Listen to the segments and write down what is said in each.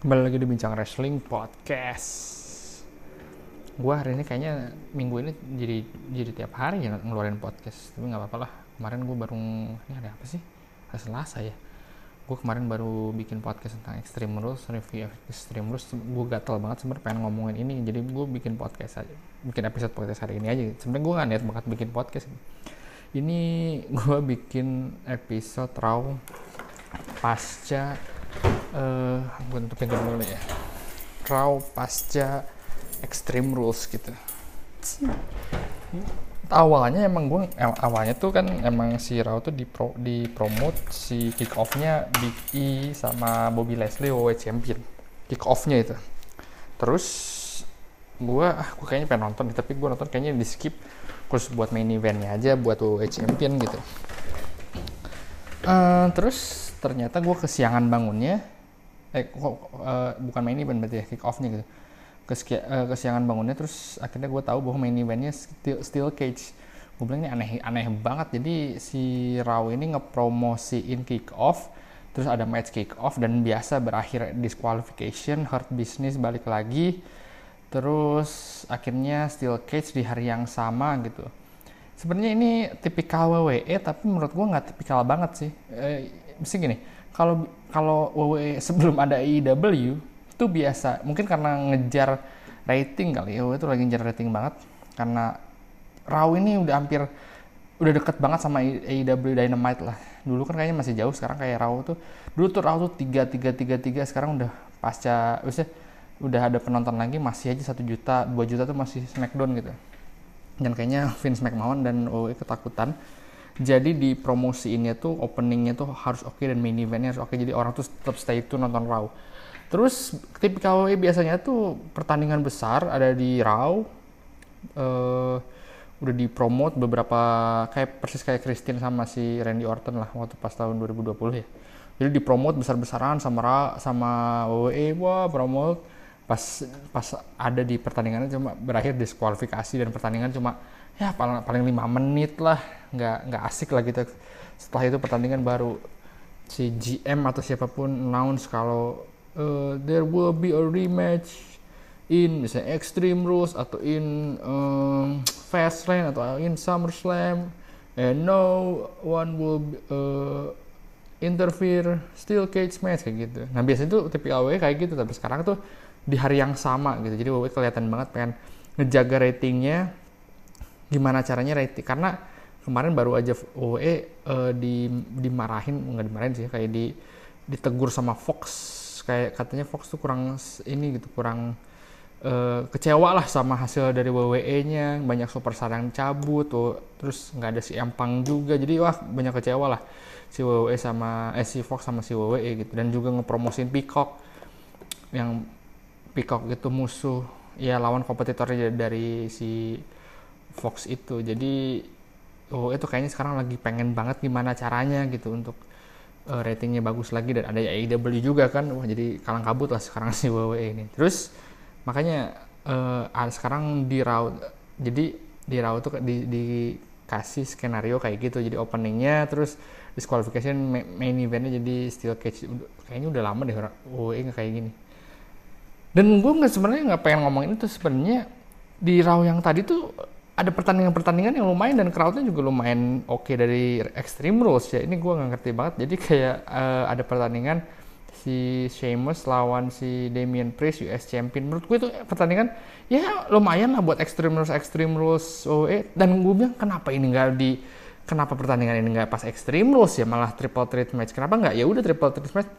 Kembali lagi di Bincang Wrestling Podcast. Gua hari ini kayaknya minggu ini jadi jadi tiap hari ya ngeluarin podcast. Tapi nggak apa-apa lah. Kemarin gue baru ini ada apa sih? Hari Selasa ya. Gue kemarin baru bikin podcast tentang Extreme Rules, review Extreme Rules. Gue gatel banget sebenarnya pengen ngomongin ini. Jadi gue bikin podcast aja, bikin episode podcast hari ini aja. Sebenarnya gue gak niat banget bikin podcast. Ini gue bikin episode raw pasca uh, gue tutupin dulu ya. Raw pasca extreme rules gitu. Awalnya emang gue awalnya tuh kan emang si raw tuh di pro, si kick offnya Big E sama Bobby Leslie WWE Champion. Kick offnya itu. Terus gue ah gue kayaknya pengen nonton tapi gue nonton kayaknya di skip. Terus buat main eventnya aja buat WWE Champion gitu. Uh, terus ternyata gue kesiangan bangunnya eh kok uh, bukan main event berarti ya kick offnya gitu. Keski, uh, kesiangan bangunnya terus akhirnya gue tahu bahwa main eventnya steel, steel cage. Gue bilang ini aneh aneh banget. Jadi si Raw ini ngepromosiin kick off terus ada match kick off dan biasa berakhir disqualification hurt business balik lagi. Terus akhirnya steel cage di hari yang sama gitu. Sebenarnya ini tipikal WWE tapi menurut gue nggak tipikal banget sih. Eh, mesti gini kalau kalau WWE sebelum ada AEW itu biasa. Mungkin karena ngejar rating kali ya WWE itu lagi ngejar rating banget. Karena Raw ini udah hampir udah deket banget sama AEW Dynamite lah. Dulu kan kayaknya masih jauh sekarang kayak Raw tuh dulu tuh Raw tuh tiga tiga tiga tiga sekarang udah pasca udah udah ada penonton lagi masih aja satu juta dua juta tuh masih Smackdown gitu. Dan kayaknya Vince McMahon dan WWE ketakutan jadi di promosi ini tuh openingnya tuh harus oke okay dan main eventnya harus oke. Okay. jadi orang tuh tetap stay itu nonton Raw. Terus tipikal WWE biasanya tuh pertandingan besar ada di Raw uh, udah dipromot beberapa kayak persis kayak Christian sama si Randy Orton lah waktu pas tahun 2020 ya. Jadi dipromot besar-besaran sama Ra, sama WWE wah promote. Pas pas ada di pertandingannya cuma berakhir diskualifikasi dan pertandingan cuma ya paling paling lima menit lah. Nggak nggak asik lah gitu. Setelah itu pertandingan baru si GM atau siapa pun announce kalau uh, there will be a rematch in misalnya Extreme Rules atau in um, Fastlane atau in SummerSlam. And no one will uh, interfere. Steel cage match kayak gitu. Nah biasanya tuh tipikal WWE kayak gitu. Tapi sekarang tuh di hari yang sama gitu. Jadi WWE kelihatan banget pengen ngejaga ratingnya gimana caranya rating karena kemarin baru aja WWE uh, di dimarahin nggak dimarahin sih kayak di ditegur sama Fox kayak katanya Fox tuh kurang ini gitu kurang uh, kecewa lah sama hasil dari WWE-nya banyak superstar yang cabut tuh terus nggak ada si Empang juga jadi wah banyak kecewa lah si WWE sama eh, si Fox sama si WWE gitu dan juga ngepromosin Peacock yang Peacock itu musuh ya lawan kompetitornya dari si Fox itu. Jadi oh itu kayaknya sekarang lagi pengen banget gimana caranya gitu untuk uh, ratingnya bagus lagi dan ada AEW juga kan. Wah jadi kalang kabut lah sekarang si WWE ini. Terus makanya uh, sekarang di Raw jadi di Raw tuh di, dikasih skenario kayak gitu. Jadi openingnya terus disqualification main eventnya jadi steel cage. Kayaknya udah lama deh WWE nggak kayak gini. Dan gue nggak sebenarnya nggak pengen ngomongin itu. Sebenarnya di Raw yang tadi tuh ada pertandingan-pertandingan yang lumayan dan crowdnya juga lumayan oke okay dari Extreme Rules ya. Ini gue nggak ngerti banget. Jadi kayak uh, ada pertandingan si Sheamus lawan si Damian Priest US Champion. Menurut gue itu pertandingan ya lumayan lah buat Extreme Rules Extreme Rules OE dan gue bilang kenapa ini nggak di kenapa pertandingan ini nggak pas Extreme Rules ya? Malah triple threat match. Kenapa nggak? Ya udah triple threat match.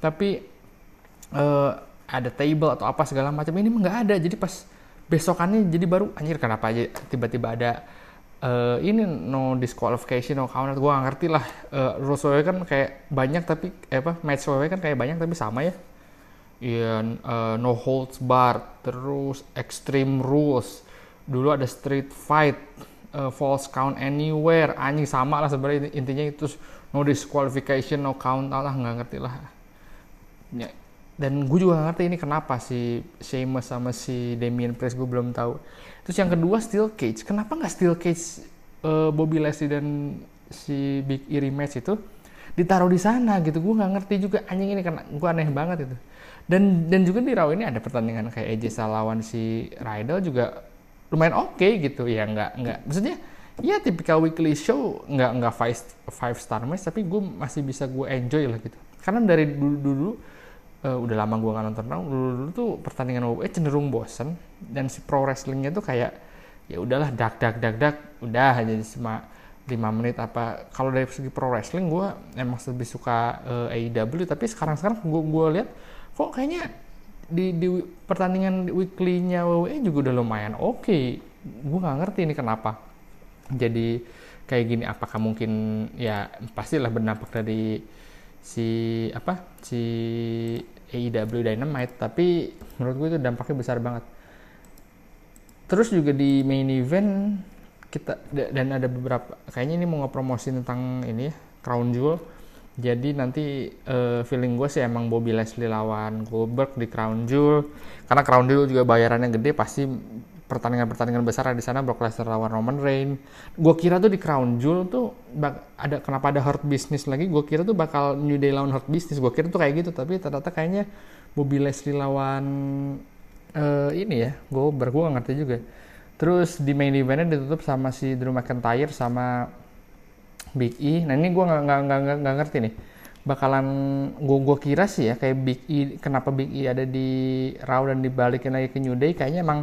Tapi uh, ada table atau apa segala macam ini nggak ada. Jadi pas besokannya jadi baru anjir kenapa aja tiba-tiba ada uh, ini no disqualification no counter gue gak ngerti lah uh, rules WWE kan kayak banyak tapi eh, apa match WWE kan kayak banyak tapi sama ya Iya, uh, no holds bar, terus extreme rules. Dulu ada street fight, uh, false count anywhere, anjing sama lah sebenarnya intinya itu no disqualification, no count lah nggak ngerti lah. Ya, dan gue juga gak ngerti ini kenapa si Sheamus sama si Damian Priest gue belum tahu. Terus yang kedua Steel Cage. Kenapa nggak Steel Cage uh, Bobby Leslie dan si Big E rematch itu ditaruh di sana gitu? Gue nggak ngerti juga. Anjing ini karena gue aneh banget itu. Dan dan juga di Raw ini ada pertandingan kayak AJ lawan si Riddle juga lumayan oke okay, gitu. Ya nggak nggak. Maksudnya ya tipikal weekly show nggak nggak five five star match tapi gue masih bisa gue enjoy lah gitu. Karena dari dulu dulu uh, udah lama gue nggak nonton. Raw dulu dulu tuh pertandingan WWE cenderung bosen. Dan si pro wrestlingnya tuh kayak ya udahlah dak dak dak dak. Udah aja cuma 5 menit apa. Kalau dari segi pro wrestling gue emang lebih suka uh, eh, AEW tapi sekarang sekarang gue gue lihat kok kayaknya di, di pertandingan weekly-nya WWE juga udah lumayan oke. Okay. gue nggak ngerti ini kenapa. Jadi kayak gini apakah mungkin ya pastilah berdampak dari si apa si AEW Dynamite tapi menurut gue itu dampaknya besar banget. Terus juga di main event kita dan ada beberapa kayaknya ini mau ngepromosi tentang ini ya Crown Jewel. Jadi nanti uh, feeling gue sih emang Bobby Leslie lawan Goldberg di Crown Jewel. Karena Crown Jewel juga bayarannya gede pasti pertandingan-pertandingan besar di sana Brock Lesnar lawan Roman Reigns gue kira tuh di Crown Jewel tuh ada kenapa ada Hurt Business lagi gue kira tuh bakal New Day lawan Hurt Business gue kira tuh kayak gitu tapi ternyata kayaknya Bobby Leslie lawan uh, ini ya gue gak ngerti juga Terus di main eventnya ditutup sama si Drew McIntyre sama Big E. Nah ini gue nggak nggak nggak ngerti nih. Bakalan gue gue kira sih ya kayak Big E kenapa Big E ada di Raw dan dibalikin lagi ke New Day kayaknya emang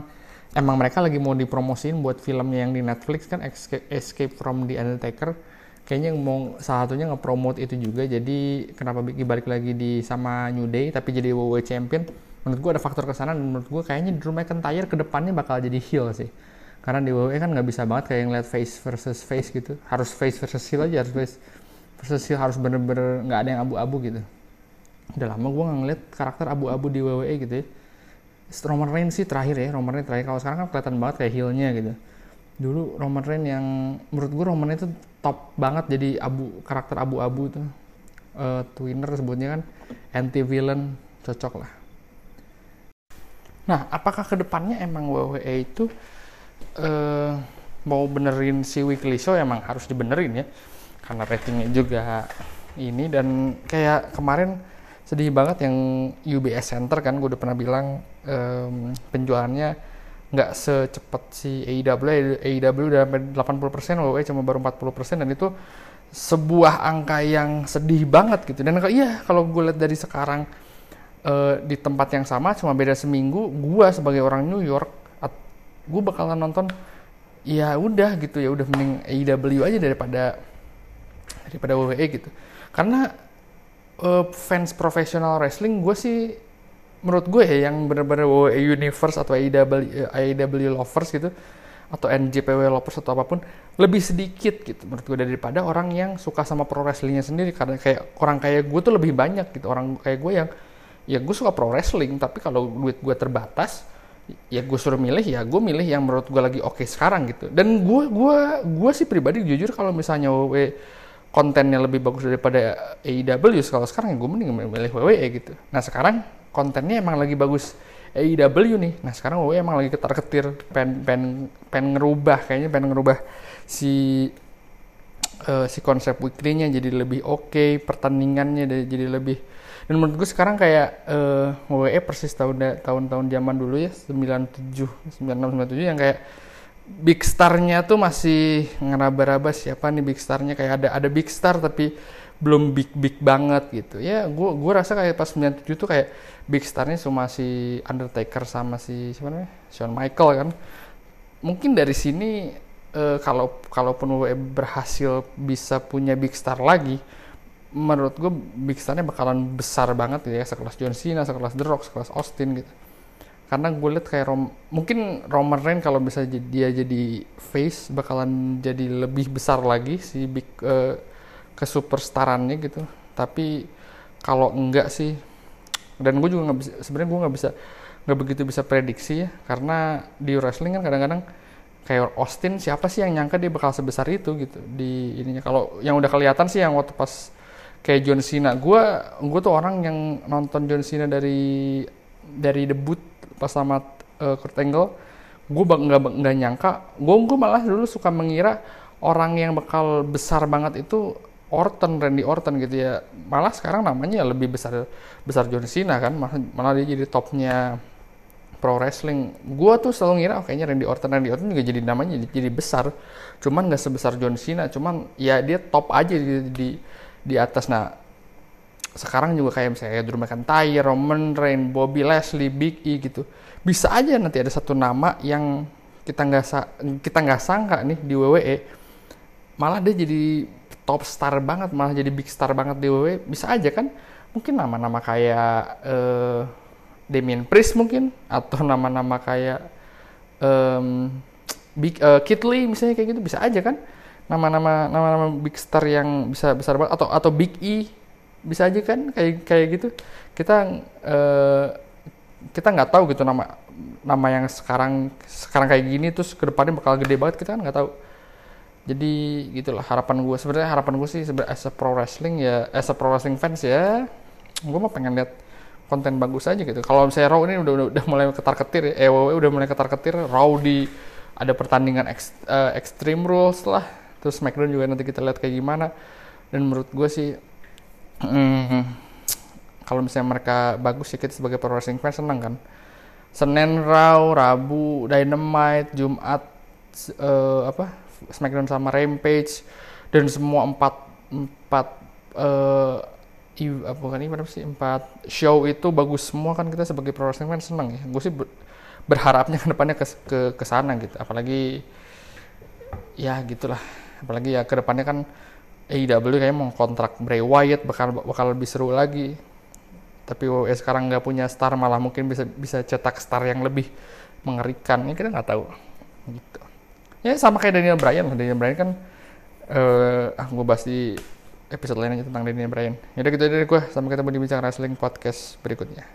emang mereka lagi mau dipromosin buat filmnya yang di Netflix kan Escape, from the Undertaker. Kayaknya mau salah satunya nge-promote itu juga. Jadi kenapa E balik lagi di sama New Day tapi jadi WWE Champion menurut gue ada faktor ke sana dan menurut gue kayaknya Drew McIntyre ke depannya bakal jadi heel sih karena di WWE kan nggak bisa banget kayak yang lihat face versus face gitu harus face versus heel aja harus face versus heel harus bener-bener nggak ada yang abu-abu gitu udah lama gue ngeliat karakter abu-abu di WWE gitu ya Roman Reigns sih terakhir ya Roman Reigns terakhir. Kalau sekarang kan kelihatan banget kayak heelnya gitu. Dulu Roman Reigns yang menurut gue Roman itu top banget. Jadi abu karakter abu-abu tuh. Uh, twinner sebutnya kan anti villain cocok lah. Nah, apakah ke depannya emang WWE itu uh, mau benerin si weekly show emang harus dibenerin ya? Karena ratingnya juga ini dan kayak kemarin sedih banget yang UBS Center kan, gue udah pernah bilang um, penjualannya nggak secepat si AEW, AEW udah sampai 80%, WWE cuma baru 40% dan itu sebuah angka yang sedih banget gitu. Dan iya kalau gue lihat dari sekarang uh, di tempat yang sama cuma beda seminggu gue sebagai orang New York gue bakalan nonton ya udah gitu ya udah mending AEW aja daripada daripada WWE gitu karena uh, fans profesional wrestling gue sih menurut gue ya yang benar-benar WWE Universe atau AEW, AEW lovers gitu atau NJPW lovers atau apa pun lebih sedikit gitu menurut gue daripada orang yang suka sama pro wrestlingnya sendiri. Karena kayak orang kayak gue tuh lebih banyak gitu. Orang kayak gue yang ya gue suka pro wrestling tapi kalau duit gue terbatas ya gue suruh milih ya gue milih yang menurut gue lagi oke okay sekarang gitu. Dan gue gue gue sih pribadi jujur kalau misalnya WWE kontennya lebih bagus daripada AEW kalau sekarang ya gue mending milih WWE gitu. Nah sekarang kontennya emang lagi bagus AEW nih. Nah sekarang WWE emang lagi ketar ketir pen pen pen ngerubah kayaknya pen ngerubah si uh, si konsep weekly-nya jadi lebih oke okay, pertandingannya jadi lebih. Dan menurut gue sekarang kayak uh, eh, WWE persis tahun tahun-tahun zaman dulu ya 97 96 97 yang kayak big starnya tuh masih ngeraba-raba siapa nih big starnya. Kayak ada ada big star tapi belum big big banget gitu. Ya gue gue rasa kayak pas 97 tuh kayak big starnya cuma si Undertaker sama si siapa namanya? Shawn Michael kan. Mungkin dari sini uh, kalau kalaupun WWE berhasil bisa punya big star lagi menurut gue big starnya bakalan besar banget gitu ya. Sekelas John Cena, sekelas The Rock, sekelas Austin gitu. Karena gue liat kayak Rom, mungkin Roman Reigns kalau bisa dia jadi face bakalan jadi lebih besar lagi si big uh, ke superstarannya gitu. Tapi kalau enggak sih dan gue juga nggak bisa sebenarnya gue nggak bisa nggak begitu bisa prediksi ya. Karena di wrestling kan kadang-kadang kayak Austin siapa sih yang nyangka dia bakal sebesar itu gitu di ininya. Kalau yang udah kelihatan sih yang waktu pas kayak John Cena. Gue gue tuh orang yang nonton John Cena dari dari debut pas sama uh, Kurt Angle gue nggak nggak nyangka gue gue malah dulu suka mengira orang yang bakal besar banget itu Orton, Randy Orton gitu ya. Malah sekarang namanya lebih besar besar John Cena kan, malah, dia jadi topnya pro wrestling. Gua tuh selalu ngira oh, kayaknya Randy Orton, Randy Orton juga jadi namanya jadi, jadi besar. Cuman nggak sebesar John Cena, cuman ya dia top aja di di, di atas. Nah, sekarang juga kayak misalnya Drew McIntyre, Roman Reigns, Bobby Lashley, Big E gitu. Bisa aja nanti ada satu nama yang kita nggak kita nggak sangka nih di WWE malah dia jadi top star banget malah jadi big star banget di WWE bisa aja kan? Mungkin nama-nama kayak uh, Damien Priest mungkin atau nama-nama kayak um, Big uh, Kid Lee misalnya kayak gitu bisa aja kan? Nama-nama nama-nama big star yang bisa besar banget atau atau Big E bisa aja kan kayak kayak gitu. Kita uh, kita nggak tahu gitu nama nama yang sekarang sekarang kayak gini terus ke depannya bakal gede banget kita kan nggak tahu. Jadi gitulah harapan gue sebenarnya harapan gue sih sebenarnya as a pro wrestling ya as a pro wrestling fans ya gue mau pengen lihat konten bagus aja gitu. Kalau misalnya Raw ini udah udah, udah mulai ketar ketir ya eh, udah mulai ketar ketir Raw di ada pertandingan ex, uh, Extreme Rules lah terus SmackDown juga nanti kita lihat kayak gimana. Dan menurut gue sih mm, kalau misalnya mereka bagus sih kita sebagai pro wrestling fans senang kan? Senin Raw, Rabu Dynamite, Jumat uh, apa? SmackDown sama Rampage dan semua empat empat uh, apa bukan ini sih? Empat show itu bagus semua kan? Kita sebagai pro wrestling fans senang ya. Gue sih berharapnya ke depannya ke ke ke sana gitu. Apalagi ya gitulah. Apalagi ya ke depannya kan AEW kayaknya mau kontrak Bray Wyatt bakal bakal lebih seru lagi. Tapi WWE sekarang nggak punya star malah mungkin bisa bisa cetak star yang lebih mengerikan. Ini kita nggak tahu. Gitu. Ya sama kayak Daniel Bryan Daniel Bryan kan uh, ah gue bahas di episode lain aja tentang Daniel Bryan. Yaudah gitu dari gue, sampai ketemu di Bincang Wrestling Podcast berikutnya.